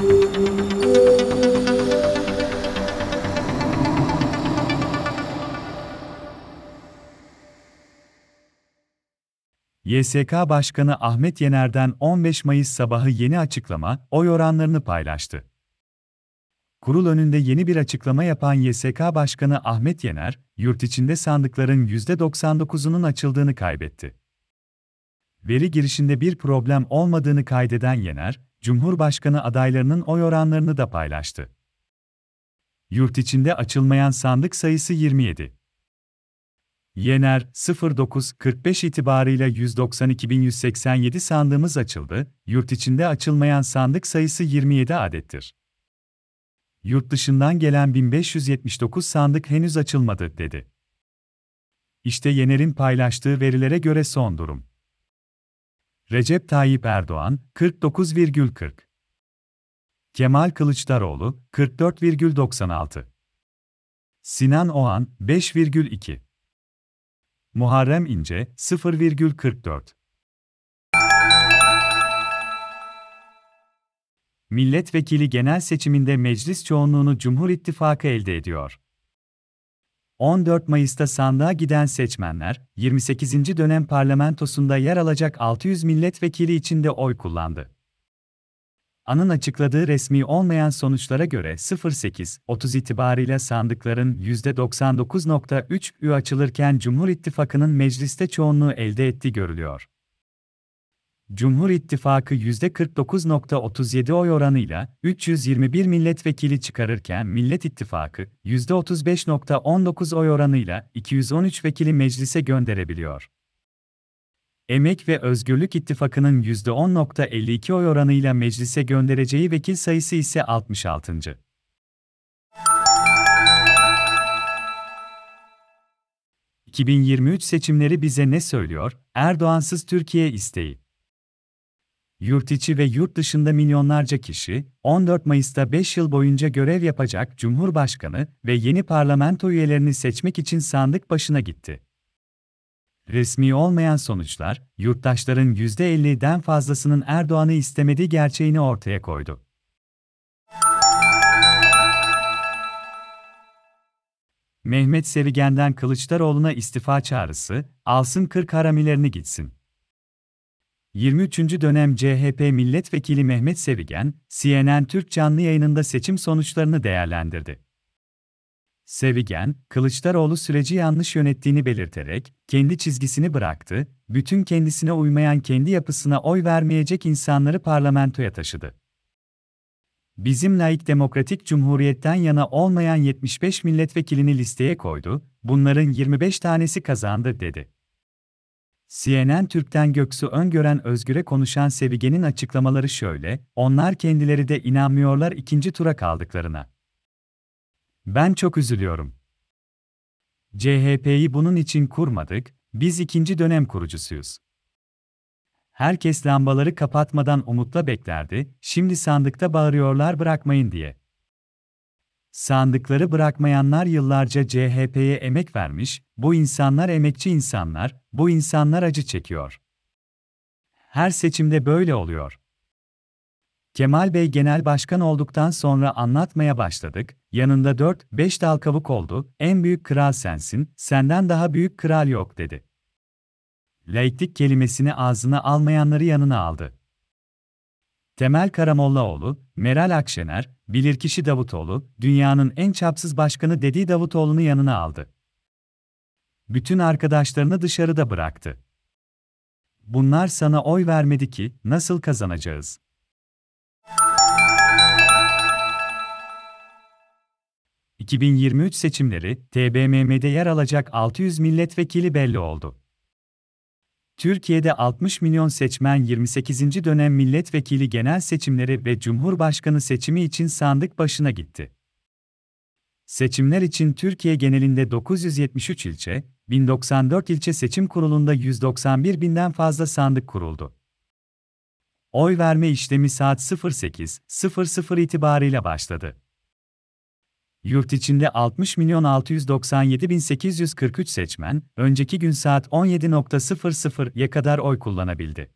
YSK Başkanı Ahmet Yener'den 15 Mayıs sabahı yeni açıklama, oy oranlarını paylaştı. Kurul önünde yeni bir açıklama yapan YSK Başkanı Ahmet Yener, yurt içinde sandıkların %99'unun açıldığını kaybetti. Veri girişinde bir problem olmadığını kaydeden Yener, Cumhurbaşkanı adaylarının oy oranlarını da paylaştı. Yurt içinde açılmayan sandık sayısı 27. Yener, 09.45 itibarıyla 192.187 sandığımız açıldı, yurt içinde açılmayan sandık sayısı 27 adettir. Yurt dışından gelen 1579 sandık henüz açılmadı, dedi. İşte Yener'in paylaştığı verilere göre son durum. Recep Tayyip Erdoğan, 49,40. Kemal Kılıçdaroğlu, 44,96. Sinan Oğan, 5,2. Muharrem İnce 0,44 Milletvekili genel seçiminde meclis çoğunluğunu Cumhur İttifakı elde ediyor. 14 Mayıs'ta sandığa giden seçmenler, 28. dönem parlamentosunda yer alacak 600 milletvekili için de oy kullandı. AN'ın açıkladığı resmi olmayan sonuçlara göre 08.30 itibariyle sandıkların %99.3'ü açılırken Cumhur İttifakı'nın mecliste çoğunluğu elde ettiği görülüyor. Cumhur İttifakı %49.37 oy oranıyla 321 milletvekili çıkarırken Millet İttifakı %35.19 oy oranıyla 213 vekili meclise gönderebiliyor. Emek ve Özgürlük İttifakı'nın %10.52 oy oranıyla meclise göndereceği vekil sayısı ise 66. ...2023 seçimleri bize ne söylüyor? Erdoğansız Türkiye isteği. Yurt içi ve yurt dışında milyonlarca kişi, 14 Mayıs'ta 5 yıl boyunca görev yapacak Cumhurbaşkanı ve yeni parlamento üyelerini seçmek için sandık başına gitti. Resmi olmayan sonuçlar, yurttaşların %50'den fazlasının Erdoğan'ı istemediği gerçeğini ortaya koydu. Mehmet Sevigen'den Kılıçdaroğlu'na istifa çağrısı, alsın 40 haramilerini gitsin. 23. dönem CHP milletvekili Mehmet Sevigen, CNN Türk canlı yayınında seçim sonuçlarını değerlendirdi. Sevigen, Kılıçdaroğlu süreci yanlış yönettiğini belirterek, kendi çizgisini bıraktı, bütün kendisine uymayan kendi yapısına oy vermeyecek insanları parlamentoya taşıdı. Bizim layık demokratik cumhuriyetten yana olmayan 75 milletvekilini listeye koydu, bunların 25 tanesi kazandı dedi. CNN Türk'ten Göksu Öngören Özgür'e konuşan Sevigen'in açıklamaları şöyle, onlar kendileri de inanmıyorlar ikinci tura kaldıklarına. Ben çok üzülüyorum. CHP'yi bunun için kurmadık, biz ikinci dönem kurucusuyuz. Herkes lambaları kapatmadan umutla beklerdi, şimdi sandıkta bağırıyorlar bırakmayın diye. Sandıkları bırakmayanlar yıllarca CHP'ye emek vermiş, bu insanlar emekçi insanlar, bu insanlar acı çekiyor. Her seçimde böyle oluyor. Kemal Bey genel başkan olduktan sonra anlatmaya başladık, yanında 4-5 dal kavuk oldu, en büyük kral sensin, senden daha büyük kral yok dedi. Laiklik kelimesini ağzına almayanları yanına aldı. Temel Karamollaoğlu, Meral Akşener, bilirkişi Davutoğlu, dünyanın en çapsız başkanı dediği Davutoğlu'nu yanına aldı. Bütün arkadaşlarını dışarıda bıraktı. Bunlar sana oy vermedi ki, nasıl kazanacağız? ...2023 seçimleri, TBMM'de yer alacak 600 milletvekili belli oldu. Türkiye'de 60 milyon seçmen 28. dönem milletvekili genel seçimleri ve cumhurbaşkanı seçimi için sandık başına gitti. Seçimler için Türkiye genelinde 973 ilçe, 1094 ilçe seçim kurulunda 191 binden fazla sandık kuruldu. Oy verme işlemi saat 08.00 itibariyle başladı. Yurt içinde 60 milyon 697 bin 843 seçmen, önceki gün saat 17.00'ya kadar oy kullanabildi.